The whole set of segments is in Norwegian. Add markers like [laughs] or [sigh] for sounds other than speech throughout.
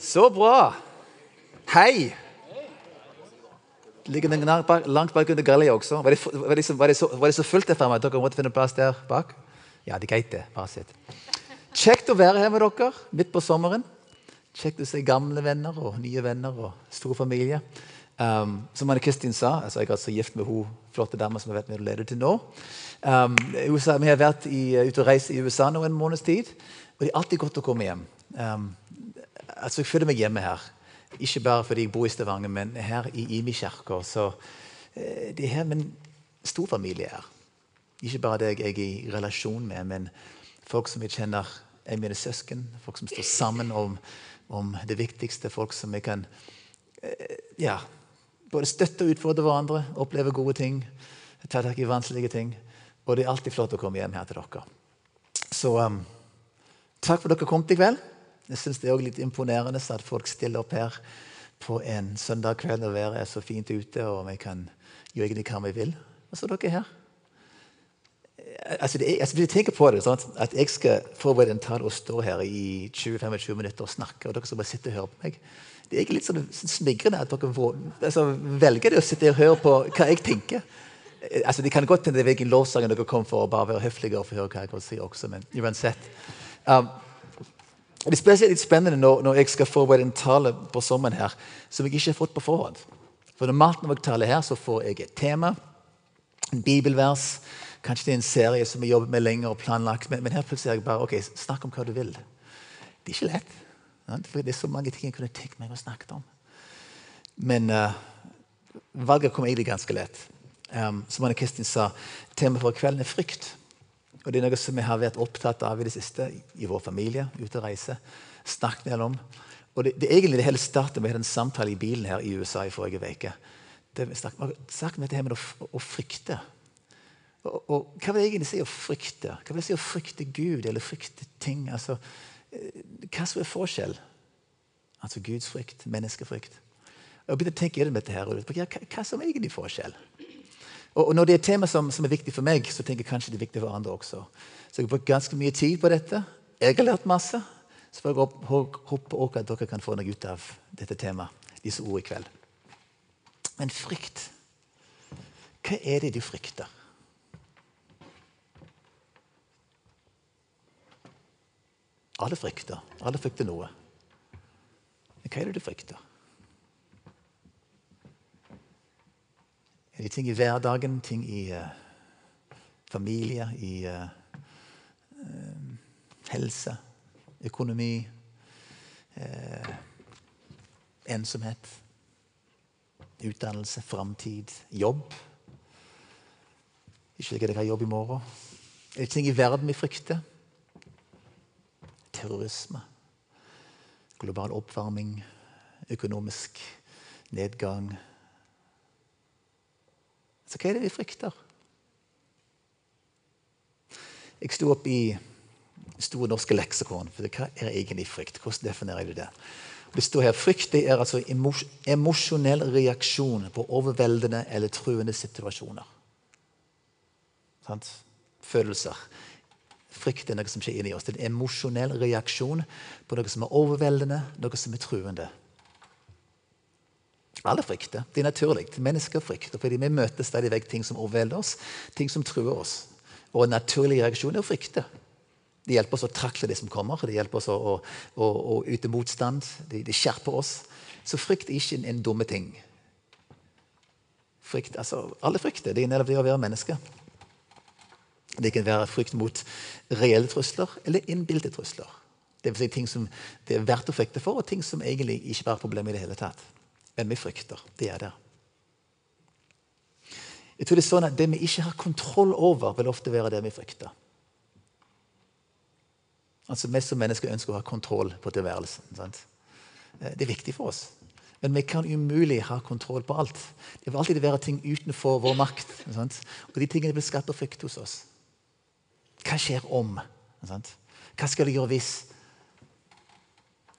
Så bra. Hei. Ligger den langt bak, under galleriet også? Var det, var, det så, var, det så, var det så fullt der fremme at dere måtte finne plass der bak? Ja, det er greit, det. Bare sitt. Kjekt å være her med dere midt på sommeren. Kjekt å se gamle venner og nye venner og stor familie. Um, som Anne Kristin sa, altså jeg er altså gift med hun flotte dama som har vært med og ledet til nå. Um, USA, vi har vært i, ute og reist i USA nå en måneds tid, og det er alltid godt å komme hjem. Um, altså Jeg føler meg hjemme her. Ikke bare fordi jeg bor i Stavanger, men her i Imi kirke. Så eh, det er her min storfamilie er. Ikke bare deg jeg er i relasjon med, men folk som jeg kjenner er mine søsken. Folk som står sammen om, om det viktigste. Folk som jeg kan eh, ja, både støtte og utfordre hverandre, oppleve gode ting, ta tak i vanskelige ting. Og det er alltid flott å komme hjem her til dere. Så um, takk for at dere kom i kveld. Jeg syns det er litt imponerende at folk stiller opp her på en søndag kveld når været er så fint ute, og vi kan gjøre egentlig hva vi vil. Og så er dere her. Altså, det altså, jeg tenker på det, sånn at jeg skal forberede en tale og stå her i 20-25 minutter og snakke, og dere skal bare sitte og høre på meg det er egentlig litt sånn smigrende at dere får, altså, velger å sitte og høre på hva jeg tenker. Altså, Det kan godt hende det er hvilken lovsang dere kom for å bare være høflige og få høre hva jeg kan si også, men uansett. Um, det er spesielt litt spennende når, når, jeg skal forberede en tale på sommeren her som jeg ikke har fått på forhånd. For når jeg taler her, så får jeg et tema, en bibelvers. Kanskje det er en serie som jeg jobber med lenge og planlagt, men, men her plutselig er jeg bare ok, snakk om hva du vil. Det er ikke lett. For det er så mange ting jeg kunne tenkt meg å snakke om. Men uh, valget kom egentlig ganske lett. Um, som Anne Kristin sa, temaet for kvelden er frykt. Og Det er noe som vi har vært opptatt av i det siste i vår familie. ute og reise, snakket om. Og det, det, egentlig det hele startet med en samtale i bilen her i USA i forrige uke. Vi snakket om dette med å, å frykte. Og, og, Hva vil det egentlig si å frykte? Hva vil det si å frykte Gud eller frykte ting? Altså, Eh, hva som er forskjell? Altså Guds frykt, menneskefrykt. Jeg begynte å tenke gjennom dette her, hva, hva som er egentlig forskjell? Og, Når det er et tema som, som, er viktig for meg, så tenker jeg kanskje det er viktig for andre også. Så jeg har brukt ganske mye tid på dette. Jeg har lært masse. Så jeg håpe også at dere kan få noe ut av dette temaet, disse ord i kveld. Men frykt Hva er det du frykter? Alle frykter. Alle frykter noe. Men hva er det du frykter? Er ting i hverdagen, ting i uh, familie, i uh, uh, helse, økonomi, ensomhet, utdannelse, framtid, jobb? Ikke sikkert jeg har jobb i morgen. Er det ting i verden vi frykter? terrorisme, global oppvarming, økonomisk nedgang. Så hva er det vi frykter? Jeg sto opp i Store norske leksikon. for Hva er egentlig frykt? Hvordan definerer du det? Det står her, Frykt er altså emosjonell reaksjon på overveldende eller truende situasjoner. Sant? Følelser. Frykt er noe som skjer inni oss. Det er en emosjonell reaksjon på noe som er overveldende, noe som er truende. Alle frykter. Det er naturlig. Mennesker frykter fordi vi møter stadig vekk ting som overvelder oss, ting som truer oss. Og en naturlig reaksjon er å frykte. Det hjelper oss å trakle det som kommer, det hjelper oss å, å, å, å yte motstand. Det, det, skjerper oss. Så frykt er ikke en, en dumme ting. Frykt, altså, alle frykter. Det er en det å være menneske. Det kan være frykt mot reelle trusler eller innbilte trusler. Det vil si ting som det er verdt å frykte for, og ting som egentlig ikke er et problem i det hele tatt. Men vi frykter. Det er der. Jeg tror Det er sånn at det vi ikke har kontroll over, vil ofte være det vi frykter. Altså Vi som mennesker ønsker å ha kontroll på tilværelsen. Sant? Eh, det er viktig for oss. Men vi kan umulig ha kontroll på alt. Det vil alltid være ting utenfor vår makt. Og de tingene blir skapt av frykt hos oss. Hva skjer om? Hva skal jeg gjøre hvis?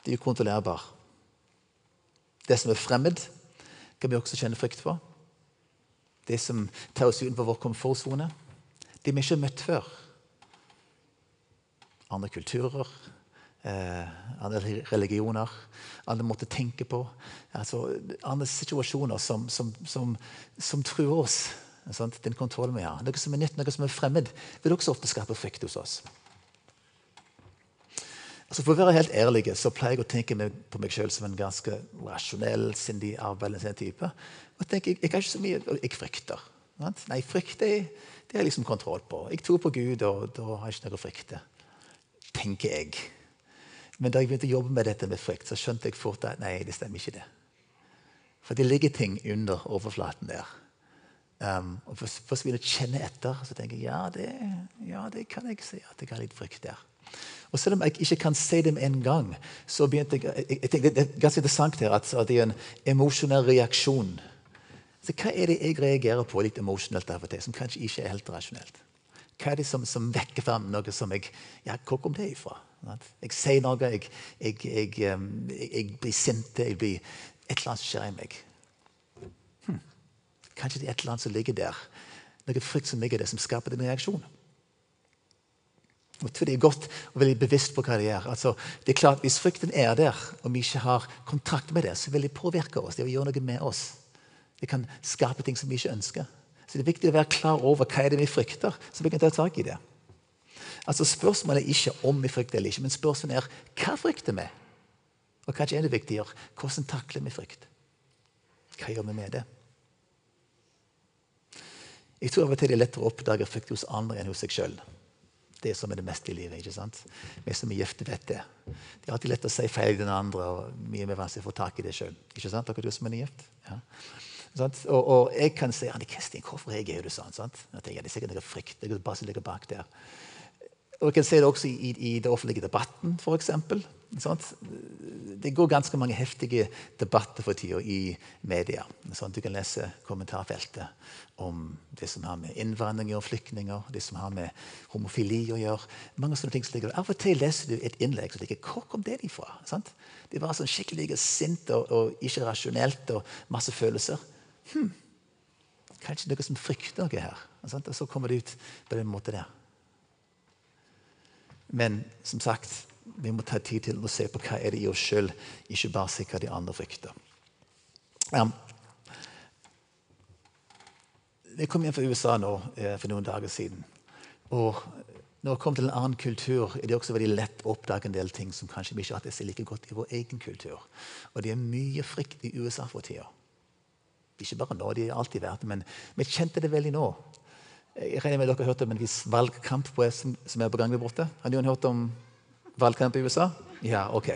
Det er ukontrollerbar. Det som er fremmed, kan vi også kjenne frykt for. Det som tar oss utenfor vår komfortsone. Det vi ikke har møtt før. Andre kulturer, eh, andre religioner, andre måter å tenke på. Altså, andre situasjoner som, som, som, som truer oss. Sant? Den kontrollen vi har. Noe som er nytt, noe som er fremmed, vil også ofte skape frykt hos oss. Altså For å være helt ærlig så pleier jeg å tenke på meg sjøl som en ganske rasjonell, sindig, arbeidende type. Og tenker, jeg, jeg har ikke så mye, jeg frykter. Sant? Nei, frykt det, det har jeg liksom kontroll på. Jeg tror på Gud, og da har jeg ikke noe å frykte. Tenker jeg. Men da jeg begynte å jobbe med dette med frykt, så skjønte jeg fort at nei, det stemmer ikke det. For det ligger ting under overflaten der. Um, og for, for å kjenne etter, så tenker jeg ja det, ja, det kan jeg si at jeg har litt frykt der. Og Selv om jeg ikke kan se dem en gang, så begynte jeg, jeg, jeg Det er ganske interessant her at, at det er en emosjonell reaksjon. Så Hva er det jeg reagerer på litt emosjonelt av og til, som kanskje ikke er helt rasjonelt? Hva er det som, som vekker fram noe som jeg Ja, hvor kom det ifra? Jeg sier noe, jeg, jeg, jeg, blir sint, jeg blir Et eller annet skjer i meg. Hm. Kanskje det er et eller annet som ligger der. Noe frykt som ligger der, som skaper den reaksjonen. Tror det er godt og veldig bevisst på hva de gjør. Altså, det er klart, Hvis frykten er der, og vi ikke har kontrakt med det, så vil det påvirke oss. Det vil gjøre noe med oss. Det kan skape ting som vi ikke ønsker. Så det er viktig å være klar over hva er det vi frykter, så vi kan ta tak i det. Altså Spørsmålet er ikke om vi frykter eller ikke, men spørsmålet er hva frykter vi? Og kanskje enda viktigere hvordan takler vi frykt? Hva gjør vi med det? Jeg tror av og til det er lettere å oppdage frykt hos andre enn hos seg sjøl det som er det meste i livet. ikke sant? Vi som er gifte, vet det. Det er alltid lett å si feil i den andre, og mye mer vanskelig å få tak i det sjøl. Er gift? Ja. Og, og, jeg kan si Anne Kristin, hvorfor reagerer du sånn? Sant? Jeg tenker, det er sikkert noe frykt det bare som ligger bak der. Jeg kan se det også i, i det offentlige debatten, f.eks. Det går ganske mange heftige debatter for tida i media. Sånn, du kan lese kommentarfeltet om det som har med innvandring og flyktninger, det som har med homofili å gjøre. mange sånne ting som ligger Av og til leser du et innlegg som ligger Hvor kom det ifra? Sant? Det var sånn skikkelig sint og, og, ikke rasjonelt og masse følelser. Hm. Kanskje noe som frykter noe her. Sant? Og så kommer det ut på den måten der. Men som sagt, vi må ta tid til å se på hva er det i oss sjøl, ikke bare se hva de andre frykter. Um, jeg kom hjem fra USA nå eh, for noen dager siden. Og når jeg kom til en annen kultur, er det også veldig lett å oppdage en del ting som kanskje vi ikke har sett like godt i vår egen kultur. Og det er mye frykt i USA for tida. Ikke bare nå, de har alltid vært men vi kjente det veldig nå. Jeg regner med dere har hørt om en viss valgkamp på, som, som er på gang der borte. Har noen hørt om valgkamp i USA? Ja, ok.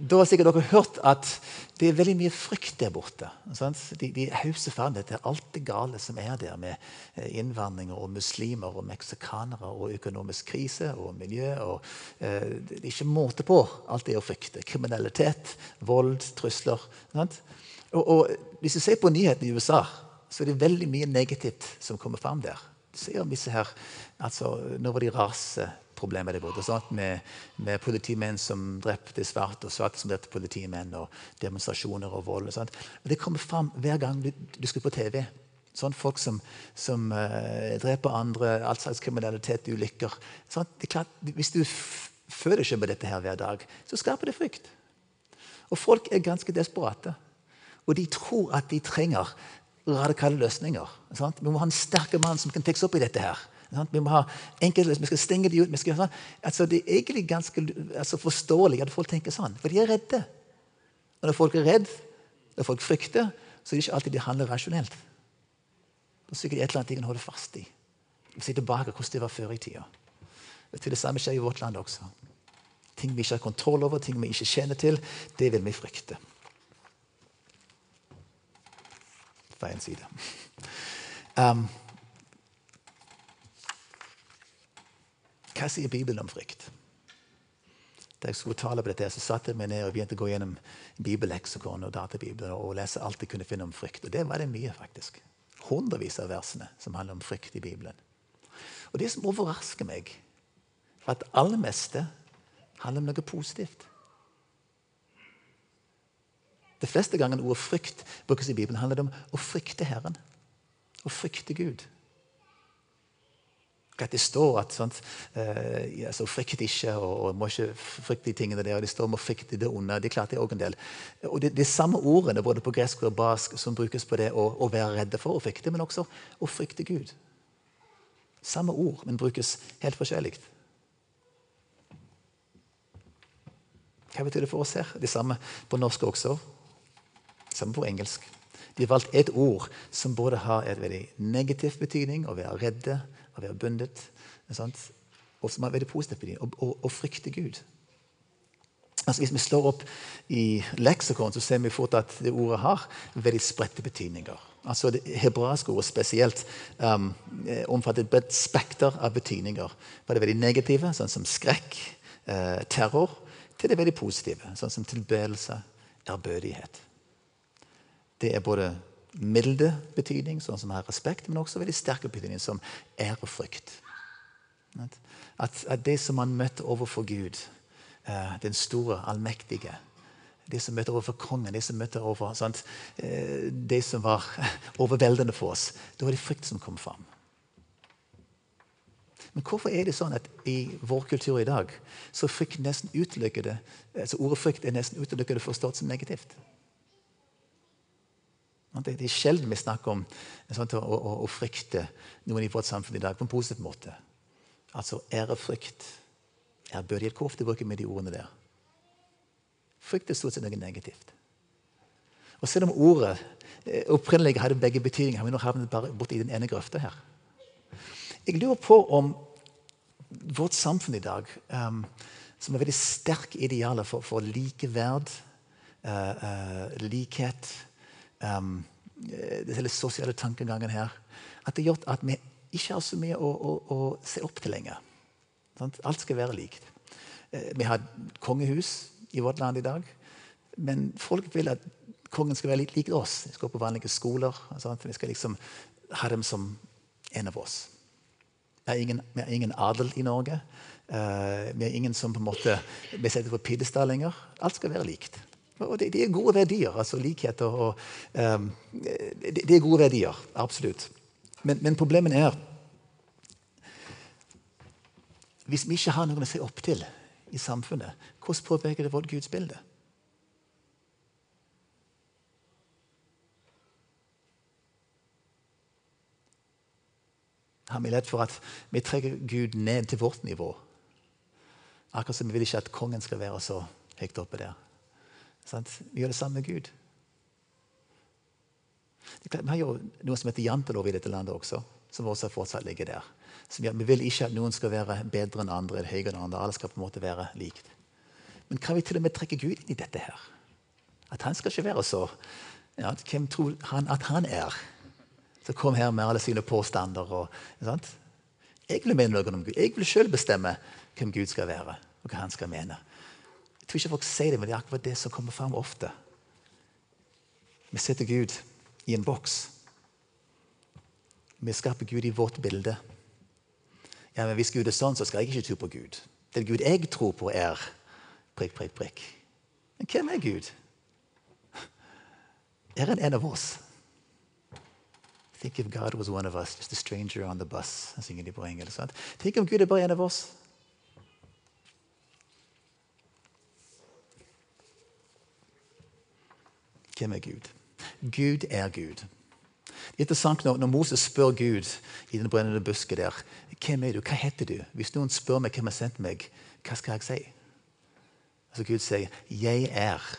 Da har sikkert dere hørt at det er veldig mye frykt der borte. Sant? De, de hauser fram dette alt det gale som er der, med innvandringer, og muslimer og meksikanere og økonomisk krise og miljø. Og, eh, det er ikke måte på alt det å frykte. Kriminalitet, vold, trusler. Og, og, hvis du ser på nyhetene i USA så er det veldig mye negativt som kommer fram der. Du ser disse her, altså, Nå var det raseproblemer der borte. Med, med, politimenn som drepte svarte, og svarte som drepte politimenn, og demonstrasjoner og vold. Og sånt. Og det kommer fram hver gang du, du skal på TV. Sånn Folk som, som uh, dreper andre, all slags kriminalitet, ulykker. Sånn, det er klart, hvis du føler ikke med dette her hver dag, så skaper det frykt. Og folk er ganske desperate. Og de tror at de trenger radikale løsninger. Sant? Vi må ha en sterk mann som kan fikse opp i dette. her. Sant? Vi må ha enkelte, vi skal stenge de ut. Skal, sånn. altså, det er egentlig ganske altså, forståelig at folk tenker sånn, for de er redde. Og når folk er redde, når folk frykter, så er det ikke alltid de handler rasjonelt. Det er sikkert et eller annet de kan holde fast i. Se tilbake hvordan det var før i tida. Det samme skjer i vårt land også. Ting vi ikke har kontroll over, ting vi ikke kjenner til, det vil vi frykte. Feil side. Um, hva sier Bibelen om frykt? Da jeg skulle tale på dette, så satte jeg meg ned og begynte å gå gjennom bibelleksikon og databibler og lese alt jeg kunne finne om frykt. Og det var det mye, faktisk. Hundrevis av versene som handler om frykt i Bibelen. Og det som overrasker meg, er at aller meste handler om noe positivt. De fleste ganger ordet frykt brukes i Bibelen, handler det om å frykte Herren. Å frykte Gud. At Det står at sånt, eh, altså, 'frykt ikke', og, og 'må ikke frykte de tingene der'. og De står om å frykte det onde. Det er klart det også en del. Og det, er samme ordene både på gresk og bask som brukes på det å, å være redde for å frykte, men også å frykte Gud. Samme ord, men brukes helt forskjellig. Hva betyr det for oss her? Det samme på norsk også. Samme på engelsk. De har valgt et ord som både har et veldig negativ betydning, å være redde, å være bundet, og som har veldig positiv betydning, å, frykte Gud. Altså Hvis vi slår opp i leksikon, så ser vi fort at det ordet har veldig spredte betydninger. Altså Det hebraiske ordet spesielt um, omfatter et bredt spekter av betydninger. Fra det veldig negative, sånn som skrekk, eh, terror, til det veldig positive, sånn som tilbedelse, ærbødighet. Det er både milde betydning, sånn som her respekt, men også veldig sterke betydning, som ærefrykt. At, at det som man møtte overfor Gud, eh, den store, allmektige det som møtte overfor kongen, det som møtte over sant? Eh, det som var [laughs] overveldende for oss, det var det frykt som kom fram. Men hvorfor er det sånn at i vår kultur i dag så frykt nesten utelukkende, altså ordet frykt er nesten utelukkende forstått som negativt? Det er sjelden vi snakker om sånt, å, å, å, frykte noen i vårt samfunn i dag på en positiv måte. Altså ærefrykt. Ærbødighet. Hvor ofte bruker vi de ordene der? Frykt er stort sett noe negativt. Og Selv om ordet eh, opprinnelig hadde begge betydninger, har vi nå havnet bare borti den ene grøfta her. Jeg lurer på om vårt samfunn i dag, um, som er veldig sterke idealer for, for likeverd, uh, uh, likhet um, hele sosiale tankegangen her At det har gjort at vi ikke har så mye å, å, å se opp til lenger. Alt skal være likt. Uh, vi har kongehus i vårt land i dag, men folk vil at kongen skal være litt lik oss. Vi skal gå på vanlige skoler. Sant? Vi skal liksom ha dem som en av oss. Vi har ingen, vi har ingen adel i Norge. Uh, vi har ingen som på en måte vi setter på pidestall lenger. Alt skal være likt. Og det, det er gode verdier. altså Likheter og um, det, det, er gode verdier, absolutt. Men, men problemet er Hvis vi ikke har noen å se opp til i samfunnet, hvordan påvirker det vårt gudsbilde? har vi lett for at vi trekker Gud ned til vårt nivå. Akkurat som vi vil ikke at kongen skal være så høyt oppe der. Vi gjør det samme med Gud. Vi har jo noe som heter jantelov i dette landet også, som også fortsatt ligger der. Så vi vil ikke at noen skal være bedre enn andre eller høyere enn andre. Alle skal på en måte være likt. Men kan vi til og med trekke Gud inn i dette her? At han skal ikke være så ja, Hvem tror han at han er? som kom her med alle sine påstander. Og, jeg vil mene noe om Gud. Jeg vil sjøl bestemme hvem Gud skal være, og hva han skal mene. Jeg tror ikke folk sier det, men det er akkurat det som kommer fram ofte. Vi setter Gud i en boks. Vi skaper Gud i vårt bilde. Ja, men Hvis Gud er sånn, så skal jeg ikke tro på Gud. Den Gud jeg tror på, er prikk, prikk, prikk. Men hvem er Gud? Er han en av oss? Think if God was one of us, just a stranger on the bus. På engelsk. Tenk om Gud er bare en av oss. Hvem er Gud? Gud er Gud. Det er interessant når, når Moses spør Gud i den brennende busken der hvem er du, hva heter du? Hvis noen spør meg hvem har sendt meg, hva skal jeg si? Altså Gud sier, 'Jeg er'.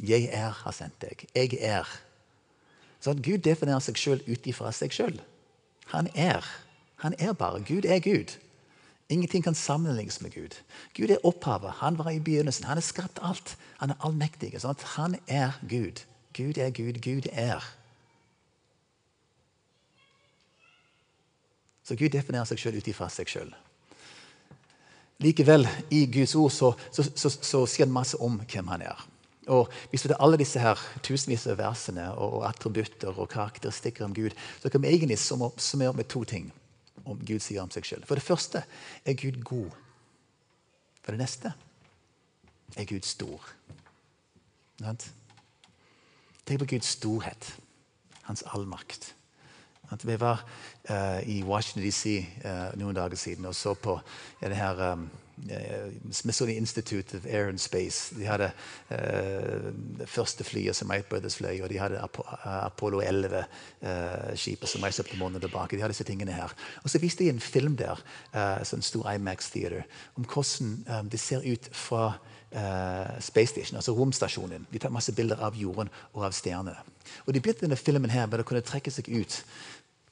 Jeg er har sendt deg. Jeg er. Så Gud definerer seg sjøl ut ifra seg sjøl. Han er. Han er bare. Gud er Gud. Ingenting kan sammenlignes med Gud. Gud er opphavet. Han var i begynnelsen. Han har skapt alt. Han er allmektig. Sånn han er Gud. Gud er Gud. Gud er. Så Gud definerer seg sjøl ut ifra seg sjøl. Likevel, i Guds ord så, så, så, så sier han masse om hvem han er. Og Hvis det er alle disse her tusenvis av versene og attributter og karakteristikker om Gud, så kan vi egentlig summere med to ting om Gud sier om seg selv. For det første er Gud god. For det neste er Gud stor. Tenk på Guds storhet, hans allmakt. At vi var uh, i Washington DC uh, noen dager siden og så på det her um, eh, Smithsonian Institute of Air and Space. De hadde uh, det første flyet som Wright Brothers fløy, og de hadde Apo Apollo 11-skipet som reiste opp til månen og tilbake. De hadde disse tingene her. Og så viste de en film der, uh, sånn stor Imax Theater, om hvordan um, det ser ut fra uh, Space Station, altså romstasjonen. De tar masse bilder av jorden og av stjernene. Og de begynte denne filmen her med å kunne trekke seg ut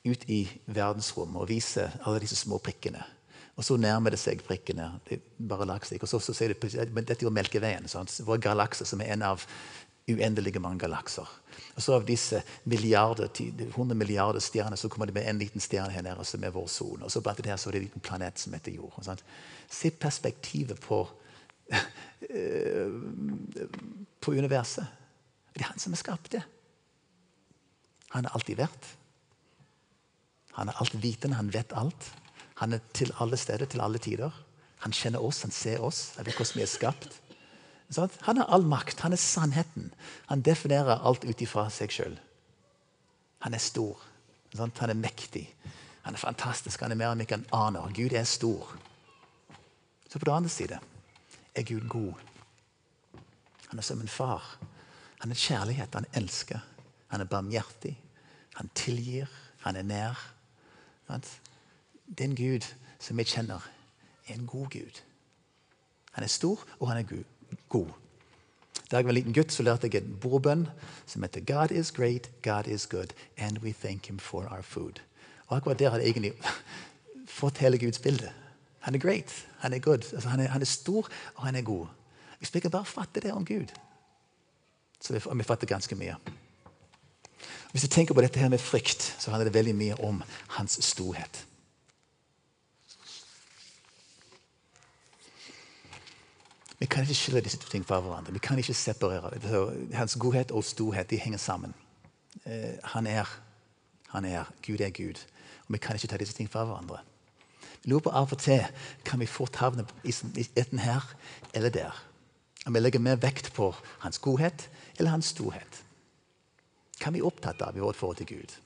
ut i verdensrommet og vise alle disse små prikkene. Og så nærmer det seg prikkene. det bare laksik, Og så, så sier de men dette er jo Melkeveien. Sant? Vår galakse, som er en av uendelige mange galakser. Og så av disse milliarder, 100 milliarder stjerner så kommer det med en liten stjerne her nede som er vår sone. Og så blant det her så er det en liten planet som heter jord. Sant? Se perspektivet på, på universet. Det er han som har skapt det. Han har alltid vært. Han er altvitende, han vet alt. Han er til alle steder, til alle tider. Han kjenner oss, han ser oss. Han vet hvordan vi er skapt. Han har all makt. Han er sannheten. Han definerer alt ut ifra seg sjøl. Han er stor. Han er mektig. Han er fantastisk. Han er mer enn vi kan ane. Gud er stor. Så på den andre side er Gud god. Han er som en far. Han er kjærlighet. Han elsker. Han er barmhjertig. Han tilgir. Han er nær. Den Gud som vi kjenner, er en god Gud. Han er stor, og han er god. Da jeg var en liten gutt, så lærte jeg en bordbønn som heter God is great, God is good, and we thank him for our food. Og akkurat der hadde jeg egentlig [laughs] fått hele Guds bilde. Han er great, han er good. Altså, han, er, han, er, stor, og han er god. Hvis vi kan bare fatte det om Gud, så vi, vi fatter ganske mye. Hvis du tenker på dette her med frykt, så handler det veldig mye om hans storhet. Vi kan ikke skille disse to tingene fra hverandre. Vi kan ikke separere. Hans godhet og storhet de henger sammen. Eh, han er han er. Gud er Gud. Og Vi kan ikke ta disse tingene fra hverandre. Vi lurer på Av og til kan vi fort havne i enten her eller der. Om vi legger mer vekt på hans godhet eller hans storhet. Hva er vi opptatt av i vårt forhold til Gud?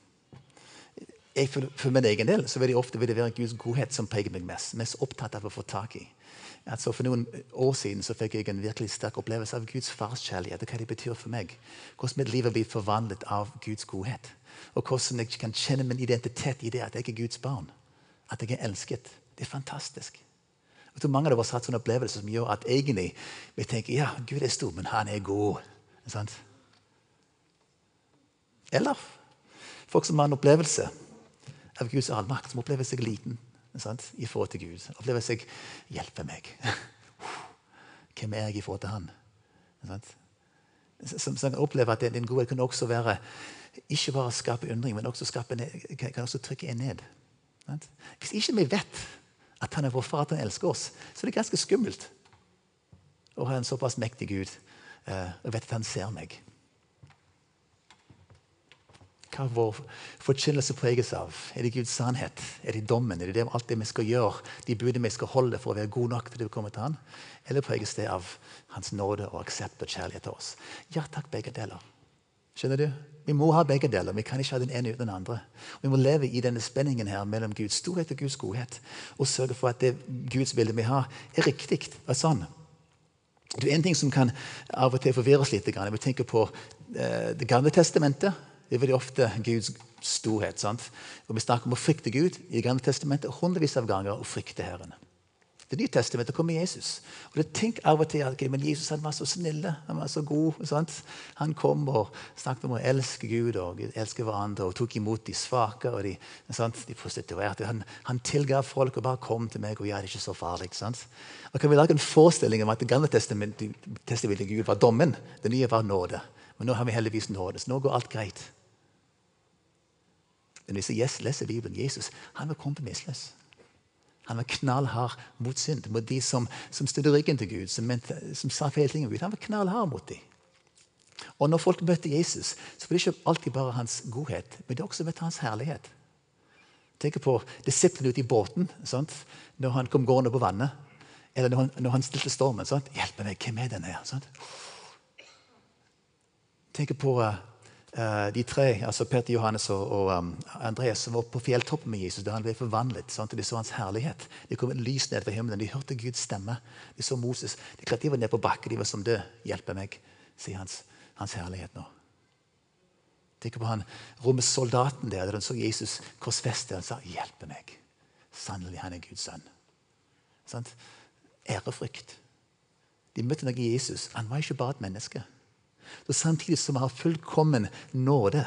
Jeg, for, for min egen del så vil det ofte vil det være Guds godhet som preger meg mest. Mest opptatt av å få tak i. Altså for noen år siden så fikk jeg en virkelig sterk opplevelse av Guds farskjærlighet. og hva det betyr for meg. Hvordan mitt liv har blitt forvandlet av Guds godhet. Og hvordan jeg kan kjenne min identitet i det at jeg er Guds barn. At jeg er elsket. Det er fantastisk. Jeg tror Mange av oss har hatt sånne opplevelser som gjør at egentlig vi tenker ja, Gud er stor, men han er god. Sant? Eller folk som har en opplevelse av Guds allmakt, som opplever seg liten sant? i forhold til Gud. Opplever seg 'hjelpe meg'. [laughs] Hvem er jeg i forhold til Han? Sant? Som, som opplever at din godhet kan også være ikke bare skape undring, men også skape ned, kan også trykke en ned. Sant? Hvis ikke vi vet at Han er vår far, at Han elsker oss, så er det ganske skummelt å ha en såpass mektig Gud uh, og vet at Han ser meg hva vår forkynnelse preges av. Er det Guds sannhet? Er det dommen? Er det, det alt det vi skal gjøre? De budene vi skal holde for å være gode nok til det vi kommer til Han? Eller preges det av Hans nåde og aksept og kjærlighet til oss? Ja takk, begge deler. Skjønner du? Vi må ha begge deler. Vi kan ikke ha den ene uten den andre. Vi må leve i denne spenningen her mellom Guds storhet og Guds godhet. Og sørge for at det Guds bilde vi har, er riktig og sånn. Det er en ting som kan av og til forvirre oss litt. Vi tenker på eh, Det gamle testamentet det er veldig ofte Guds storhet. sant? Og Vi snakker om å frykte Gud i Gamle testamentet hundrevis av ganger å frykte Herren. Det nye testamentet kommer Jesus. Og det Tenk av og til at okay, men Jesus han var så snill, han var så god. Sant? Han kom og snakket om å elske Gud og elske hverandre og tok imot de svake og de, sant? de prostituerte. Han, han tilga folk og bare kom til meg og ja, det er ikke så farlig. Sant? Og kan vi lage en forestilling om at Det gamle testamentet, testamentet Gud var dommen, det nye var nåde. Men nå har vi heldigvis nåde, så nå går alt greit. Men hvis jeg leser Bibelen, Jesus han var kompromissløs. Han var knallhard mot synd, mot de som, som stødde ryggen til Gud, som, mente, som sa feil ting om Gud. Han var knallhard mot dem. Og når folk møtte Jesus, så var det ikke alltid bare hans godhet, men det også møtte hans herlighet. Tenk på disiplene ute i båten sant? når han kom gående på vannet. Eller når han, når han stilte stormen. Sant? 'Hjelp meg, hvem er denne?' her?' Tenk på eh, de tre, altså Peter, Johannes og, um, Andreas, som var på fjelltoppen med Jesus da han ble forvandlet. Sant? De så hans herlighet. Det kom et lys ned fra himmelen. De hørte Guds stemme. De så Moses. De klart de var nede på bakken. De var som død. Hjelpe meg, sier hans, hans herlighet nå. Tenk på han soldaten der da han så Jesus korsfestet. Han sa, 'Hjelpe meg'. Sannelig, han er Guds sønn. Sant? Ærefrykt. De møtte noe i Jesus. Han var ikke bare et menneske. Så Samtidig som vi har fullkommen nåde,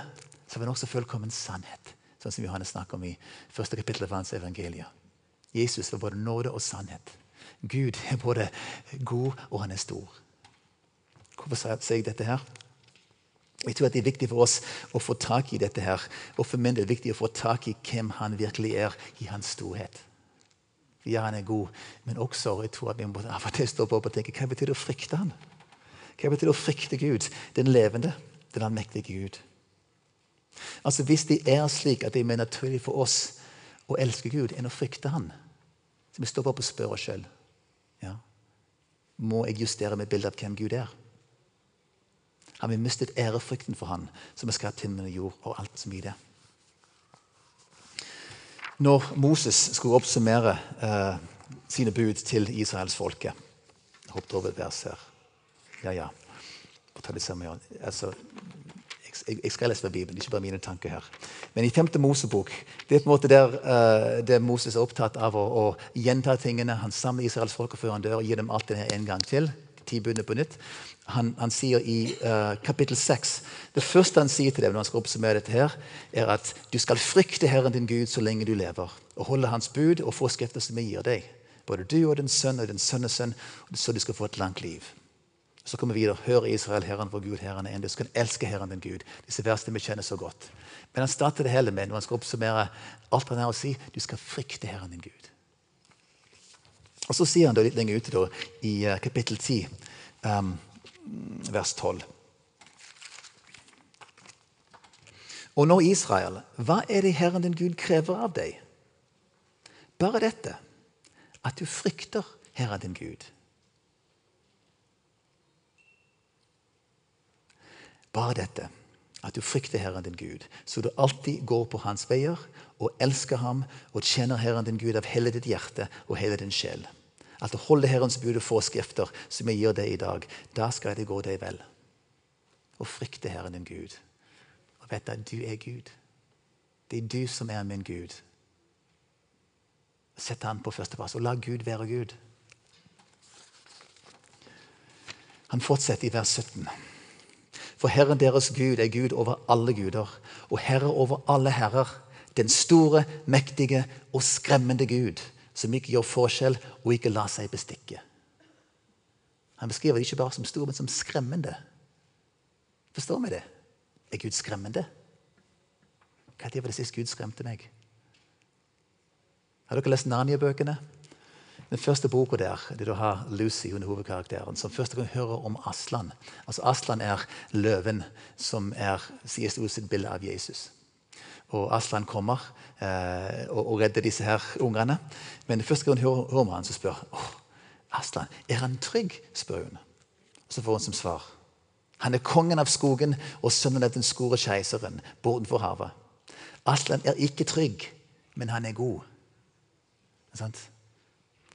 så har vi også fullkommen sannhet. Sånn som Johannes snakker om i første kapittel av hans evangelie Jesus var både nåde og sannhet. Gud er både god og han er stor. Hvorfor sier jeg dette her? Jeg tror at Det er viktig for oss å få tak i dette. her, og for min del er det viktig å få tak i hvem han virkelig er i hans storhet. Ja, han er god, men også jeg tror at vi må av og til stå på og tenke hva betyr det å frykte han? Hva betyr å frykte Gud, den levende, den allmektige Gud? Altså Hvis det er slik at det er mer naturlig for oss å elske Gud enn å frykte Han, så vi stopper opp og spør oss sjøl ja, må jeg justere mitt bilde av hvem Gud er. Har vi mistet ærefrykten for Han, som har skapt himmelen og jord og alt som i det? Når Moses skulle oppsummere eh, sine bud til israelsfolket Hoppet over et vers her. Ja, ja. Altså, jeg, jeg skal lese fra Bibelen, ikke bare mine tanker her. Men i 5. Mosebok det er på en måte der, uh, der Moses er opptatt av å, å gjenta tingene. Han samler Israels folk før han dør og gir dem alt det her en gang til. Ti på nytt. Han, han sier i uh, kapittel 6 Det første han sier til dem, når han skal oppsummere dette, her, er at du skal frykte Herren din Gud så lenge du lever, og holde Hans bud og forskrifter som vi gir deg. Både du og din sønn og din sønnes sønn, så du skal få et langt liv. Så kommer vi videre. Hør Israel, Herren vår Gud, Herren er en. Du skal elske Herren din Gud. Disse versene vi kjenner så godt. Men han starter det hele med når han skal oppsummere alt han har å si, du skal frykte Herren din Gud. Og Så sier han da litt lenger ute da, i uh, kapittel 10, um, vers 12. Og nå, Israel, hva er det Herren din Gud krever av deg? Bare dette, at du frykter Herren din Gud Bare dette, at du frykter Herren din Gud, så du alltid går på hans veier og elsker ham og tjener Herren din Gud av hele ditt hjerte og hele din sjel. At du holder Herrens bud og forskrifter som jeg gir deg i dag. Da skal det gå deg vel. Og frykte Herren din Gud. Og vet at du er Gud. Det er du som er min Gud. Sett han på førsteplass, og la Gud være Gud. Han fortsetter i vers 17. For Herren deres Gud er Gud over alle guder og Herre over alle herrer. Den store, mektige og skremmende Gud, som ikke gjør forskjell og ikke lar seg bestikke. Han beskriver det ikke bare som stor, men som skremmende. Forstår vi det? Er Gud skremmende? Når var det sist Gud skremte meg? Har dere lest Narnia-bøkene? Den første boka der det du har Lucy, hun er hovedkarakteren, som første gang hører om Aslan. Altså Aslan er løven som er C.S. sitt bilde av Jesus. Og Aslan kommer eh, og, og, redder disse her ungene. Men første gang hun hører, hører om han, så spør oh, Aslan, er han trygg. spør hun. Så får hun som svar han er kongen av skogen og sønnen av den store keiseren bortenfor havet. Aslan er ikke trygg, men han er god. Er Sant?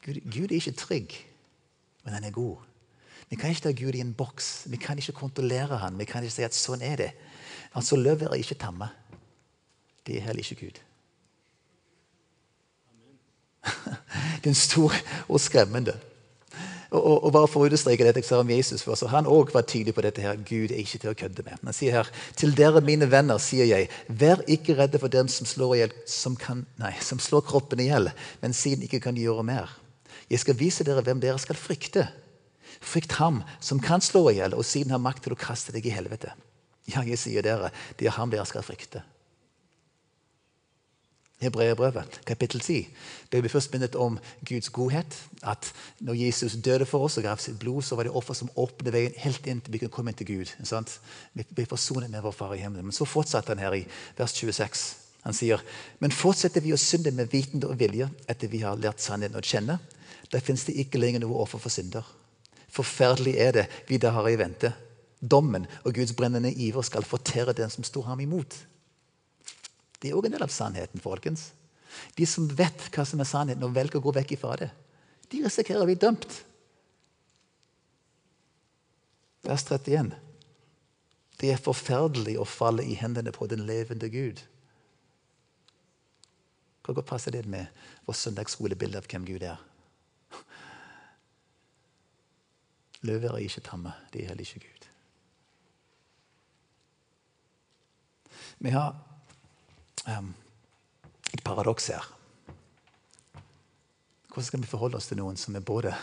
Gud, Gud er ikke trygg, men han er god. Vi kan ikke ta Gud i en boks. Vi kan ikke kontrollere han. Vi kan ikke si at sånn er det. Altså, Løver er ikke tamme. Det er heller ikke Gud. [laughs] Den store og skremmende. Og, og, og bare for å understreke dette, jeg om Jesus før, så Han også var tydelig på dette. her, Gud er ikke til å kødde med. Han sier her, Til dere, mine venner, sier jeg, vær ikke redde for dem som slår, ihjel, som kan, nei, som slår kroppen i hjel, men siden ikke kan gjøre mer. Jeg skal vise dere hvem dere skal frykte. Frykt ham som kan slå i hjel, og siden har makt til å kaste deg i helvete. Ja, jeg sier dere, det er ham dere skal frykte. Hebreerbrevet, kapittel 10. Det blir først minnet om Guds godhet. At når Jesus døde for oss og gav sitt blod, så var det offer som åpnet veien helt inn til vi kunne komme inn til Gud. Sant? Vi ble forsonet med vår Far i himmelen. Men så fortsatte han her i vers 26. Han sier, men fortsetter vi å synde med vitende og vilje etter vi har lært sannheten å kjenne, der fins det ikke lenger noe offer for synder. Forferdelig er det vi da har i vente. Dommen og Guds brennende iver skal fortære den som står ham imot. Det er òg en del av sannheten, folkens. De som vet hva som er sannheten, og velger å gå vekk ifra det, de risikerer å bli dømt. Vers 31. Det er forferdelig å falle i hendene på den levende Gud. Hvor godt passer det med vårt søndagsskolebilde av hvem Gud er? Løver er ikke tamme, de er heller ikke Gud. Vi har um, et paradoks her. Hvordan skal vi forholde oss til noen som er både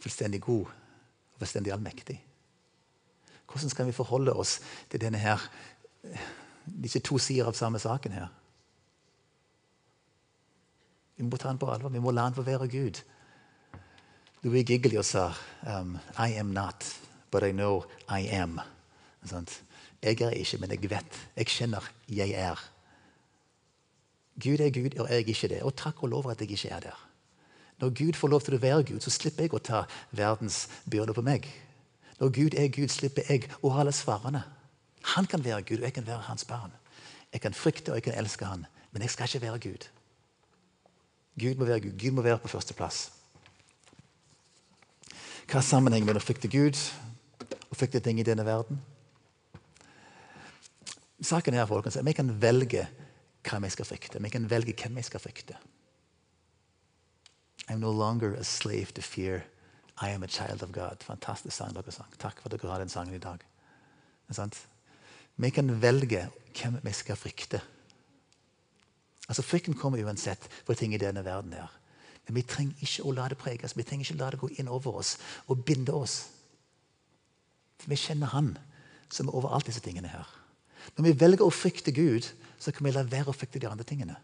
fullstendig god og fullstendig allmektig? Hvordan skal vi forholde oss til denne her, disse to sider av samme saken her? Vi må ta den på alvor. Vi må la den få være Gud. Louis Giglio sa um, I am not, but I know I am. Jeg er ikke, men jeg vet. Jeg kjenner jeg er. Gud er Gud, og jeg er ikke det. Og takk og lov at jeg ikke er der. Når Gud får lov til å være Gud, så slipper jeg å ta verdens byrde på meg. Når Gud er Gud, slipper jeg å ha alle svarene. Han kan være Gud, og jeg kan være hans barn. Jeg kan frykte og jeg kan elske han, men jeg skal ikke være Gud. Gud må være Gud. Gud må være på førsteplass. Hva er sammenhengen mellom å frykte Gud og frykte ting i denne verden? Saken er folkens, at Vi kan velge hva vi skal frykte. Vi kan velge hvem vi skal frykte. I'm no longer a slave to fear. I am a child of God. Fantastisk sang dere sang. Takk for at dere har den sangen i dag. Vi kan velge hvem vi skal frykte. Altså Frykten kommer uansett for ting i denne verden. her. Men vi trenger ikke å la det prege oss. Vi trenger ikke å la det gå inn over oss og binde oss. For vi kjenner Han som er over alt disse tingene her. Når vi velger å frykte Gud, så kan vi la være å frykte de andre tingene.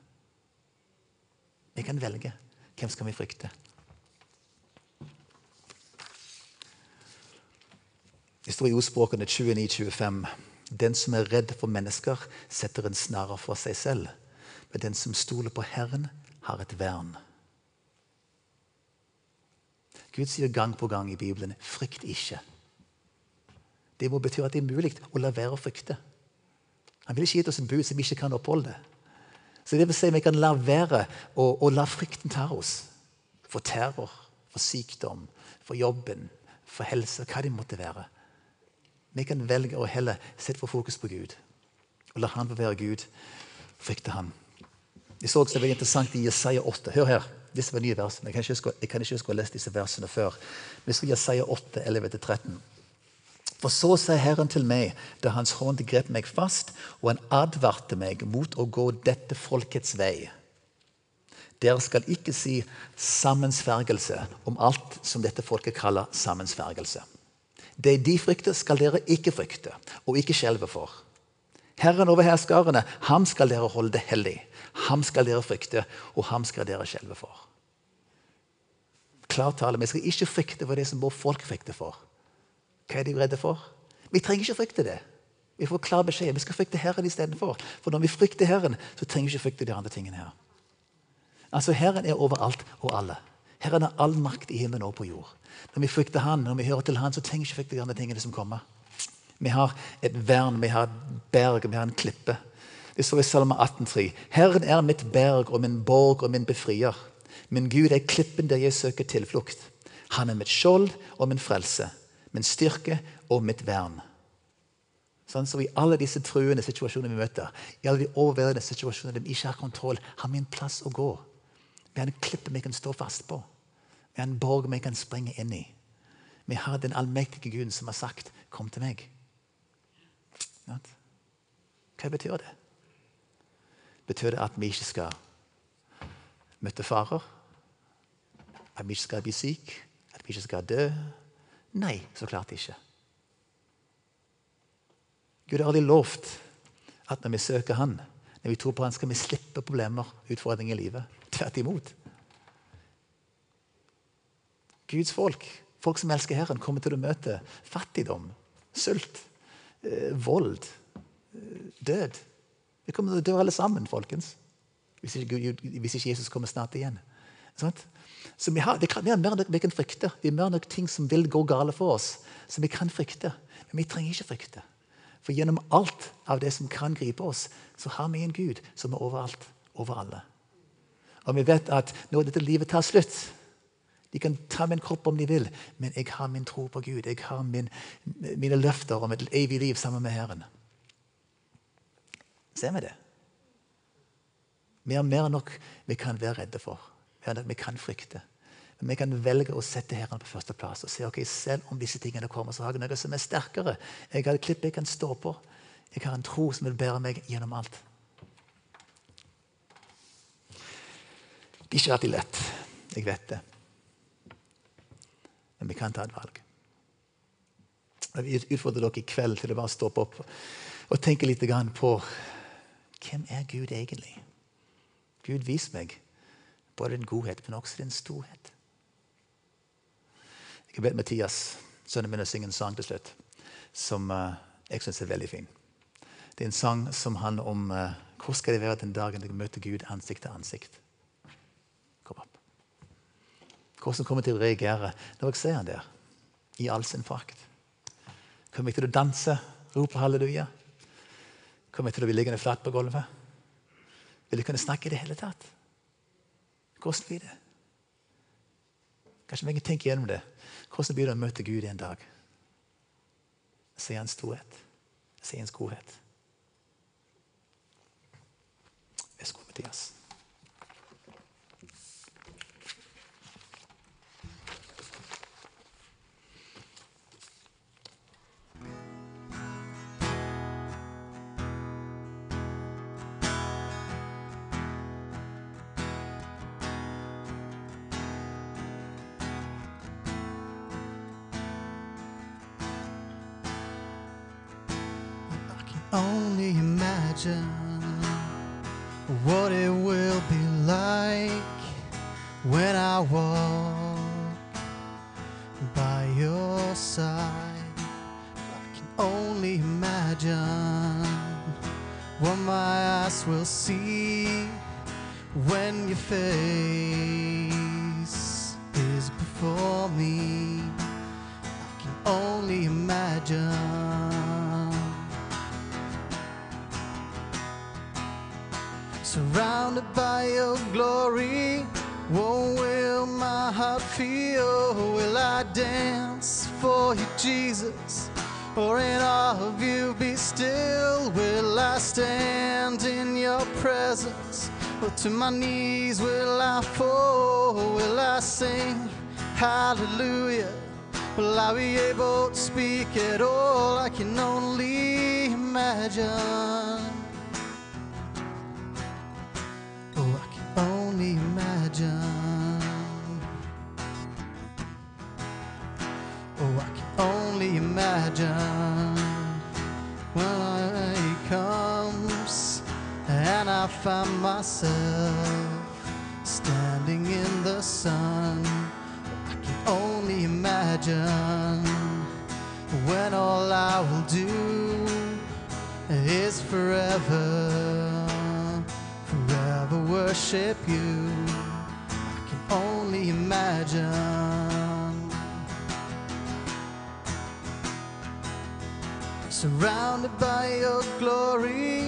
Vi kan velge. Hvem skal vi frykte? Det står i ordspråkene 29-25. Den som er redd for mennesker, setter en snare for seg selv. Men den som stoler på Herren, har et vern. Gud sier gang på gang i Bibelen 'frykt ikke'. Det må bety at det er mulig å la være å frykte. Han vil ikke gi oss en bud som ikke kan oppholde. Så det vil si Vi kan la være å, å la frykten ta oss. For terror, for sykdom, for jobben, for helse, hva det måtte være. Vi kan velge å heller sette vår fokus på Gud og la Han være Gud. Frykte Han. Jeg så også det var interessant i Jesaja 8. Hør her. Disse var nye versene. Jeg kan ikke huske, kan ikke huske å ha lest disse versene før. Vi skal Jesaja 8, 11-13. For så sa Herren til meg da Hans hånd grep meg fast, og han advarte meg mot å gå dette folkets vei. Dere skal ikke si sammensvergelse om alt som dette folket kaller sammensvergelse. Det de frykter, skal dere ikke frykte og ikke skjelve for. Herren over herskarene, ham skal dere holde det hellig. Ham skal dere frykte, og ham skal dere skjelve for. Klartale. Vi skal ikke frykte for det som vår folk frykter for. Hva er de redde for? Vi trenger ikke frykte det. Vi får klar beskjed. Vi skal frykte Herren istedenfor. For når vi frykter Herren, så trenger vi ikke frykte de andre tingene her. Altså, Herren er overalt og alle. Herren har all makt i himmelen og på jord. Når vi frykter Han, når vi hører til Han, så trenger vi ikke frykte de andre tingene som kommer. Vi har et vern, vi har et berg, vi har en klippe. Det står i Salme 18,3.: Herren er mitt berg og min borg og min befrier. Min Gud er klippen der jeg søker tilflukt. Han er mitt skjold og min frelse min styrke og mitt vern. Sånn, så I alle disse truende situasjonene vi møter, i alle de overveldende situasjonene vi ikke har kontroll, har vi en plass å gå. Vi har en klippe vi kan stå fast på. Vi har en borg vi kan springe inn i. Vi har den allmektige Guden som har sagt 'kom til meg'. Hva betyr det? Betyr det at vi ikke skal møte farer? At vi ikke skal bli syke? At vi ikke skal dø? Nei, så klart ikke. Gud har aldri lovt at når vi søker Han, når vi tror på Han, skal vi slippe problemer utfordringer i livet. Tvert imot. Guds folk, folk som elsker Herren, kommer til å møte fattigdom, sult, eh, vold, eh, død. Vi kommer til å dø alle sammen, folkens. Hvis ikke, hvis ikke Jesus kommer snart igjen. Sånn? Så vi har, kan, vi har mer enn vi kan frykte. Vi har mer nok ting som vil gå gale for oss, som vi kan frykte. Men vi trenger ikke frykte. For gjennom alt av det som kan gripe oss, så har vi en Gud som er overalt, over alle. Og vi vet at når dette livet tar slutt De kan ta min kropp om de vil, men jeg har min tro på Gud. Jeg har min, mine løfter om et evig liv sammen med Herren. Ser vi det? Vi har mer enn nok vi kan være redde for. Vi kan frykte. Men vi kan velge å sette Herren på førsteplass og si ok, selv om disse tingene kommer, så har jeg noe som er sterkere. Jeg har et klipp jeg kan stå på. Jeg har en tro som vil bære meg gjennom alt. Det er ikke alltid lett. Jeg vet det. Men vi kan ta et valg. Jeg utfordrer dere i kveld til å bare stoppe opp og tenke litt på hvem er Gud egentlig? Gud, vis meg både din godhet, men også din storhet. Jeg har bedt Mathias, sønnen min, å synge en sang til slutt som uh, jeg syns er veldig fin. Det er en sang som handler om uh, hvor skal det være den dagen jeg møter Gud ansikt til ansikt. Kom opp. Hvordan kommer jeg til å reagere når jeg ser han der, i all sin prakt? Kommer jeg til å danse, rope halleluja? Kommer jeg til å bli liggende flat på gulvet? Vil jeg kunne snakke i det hele tatt? Hvordan blir det? Kanskje vi kan tenke gjennom det. Hvordan blir det å møte Gud en dag? Se hans storhet. Se hans godhet. Vær så god, Mathias. Only imagine what it will be like when I walk by your side. I can only imagine what my eyes will see when your face is before me. I can only imagine. Surrounded by your glory, what will my heart feel? Will I dance for you, Jesus? Or in awe of you be still? Will I stand in your presence? Or to my knees will I fall? Will I sing hallelujah? Will I be able to speak at all? I can only imagine. Only imagine. Oh, I can only imagine when he comes and I find myself standing in the sun. I can only imagine when all I will do is forever worship you. I can only imagine. Surrounded by your glory,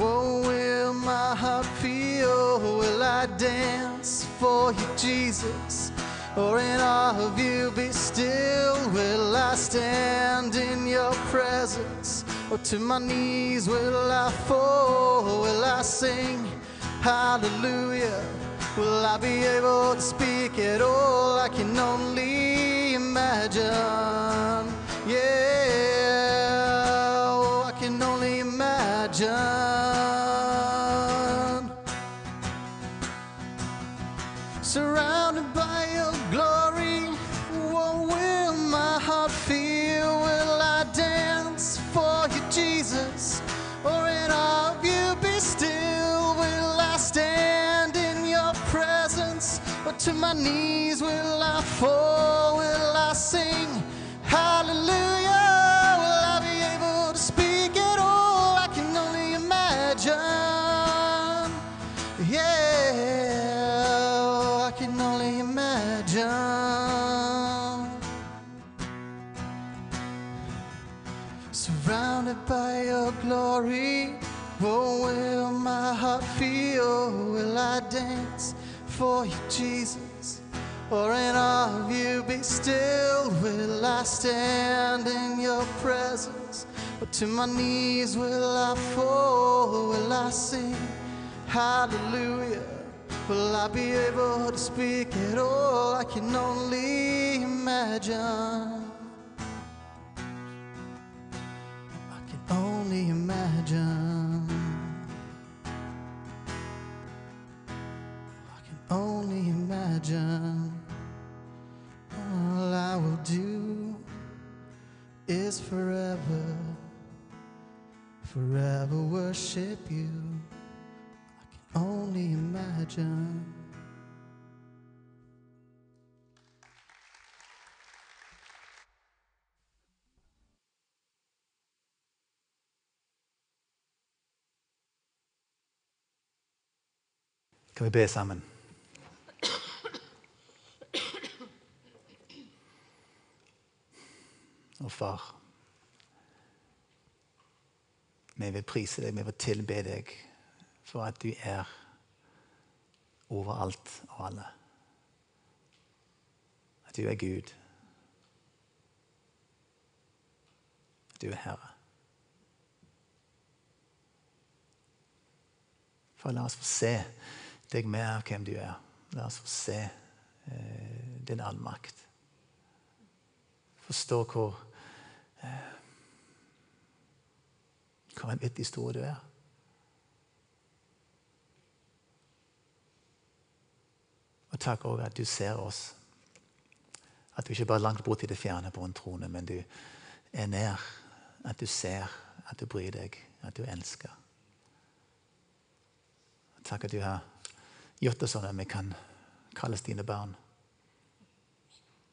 what will my heart feel? Will I dance for you, Jesus? Or in awe of you be still? Will I stand in your presence? Or to my knees will I fall? Will I sing hallelujah? Will I be able to speak at all? I can only imagine. Knees will I fall? Will I sing hallelujah? Will I be able to speak at all? I can only imagine. Yeah, I can only imagine. Surrounded by your glory, oh, will my heart feel? Will I dance for you, Jesus? Or in of you be still? Will I stand in your presence? Or to my knees will I fall? Will I sing hallelujah? Will I be able to speak at all? I can only imagine. I can only imagine. I can only imagine. All I will do is forever, forever worship you. I can only imagine. Kan vi be sammen? Og far, vi vil prise deg, vi vil tilbe deg for at du er overalt og alle. At du er Gud. At du er Herre. For la oss få se deg mer av hvem du er. La oss få se eh, din allmakt. Forstå hvor eh, en vittig stor du er. Og takk òg at du ser oss. At du ikke bare er langt bort i det fjerne på en trone, men du er nær. At du ser, at du bryr deg, at du elsker. Takk at du har gjort det sånn at vi kan kalles dine barn.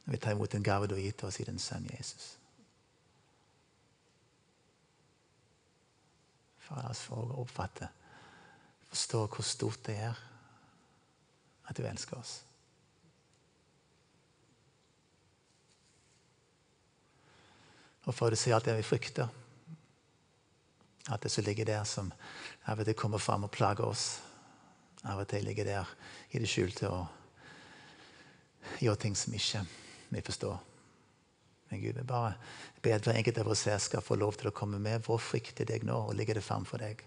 Vi tar imot den gave du har gitt oss i din sønn Jesus. La oss få oppfatte, forstå hvor stort det er at du elsker oss. Og for du si alt det vi frykter. at det som ligger der, som av og til kommer fram og plager oss. Av og til ligger der i det skjulte og gjør ting som ikke vi forstår. Men Gud, vi bare ber at hver enkelt av oss her skal få lov til å komme med vår frykt til deg nå og ligge det fram for deg.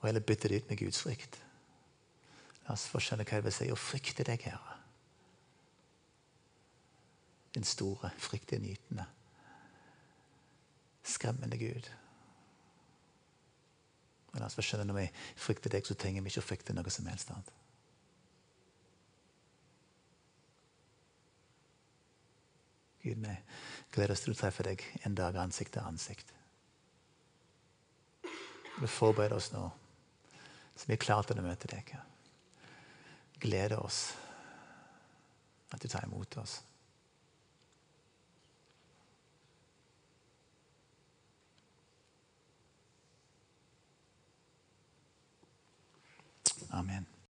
Og heller bytte det ut med Guds frykt. La oss få skjønne hva det vil si å frykte deg, Herre. Din store, fryktinngytende, skremmende Gud. Og la oss få skjønne når vi frykter deg, så trenger vi ikke å frykte noe som helst annet. Gud, vi gleder oss til å treffe deg en dag ansikt til ansikt. Vi forbereder oss nå, så vi er klare til å møte deg. Gleder oss at du tar imot oss. Amen.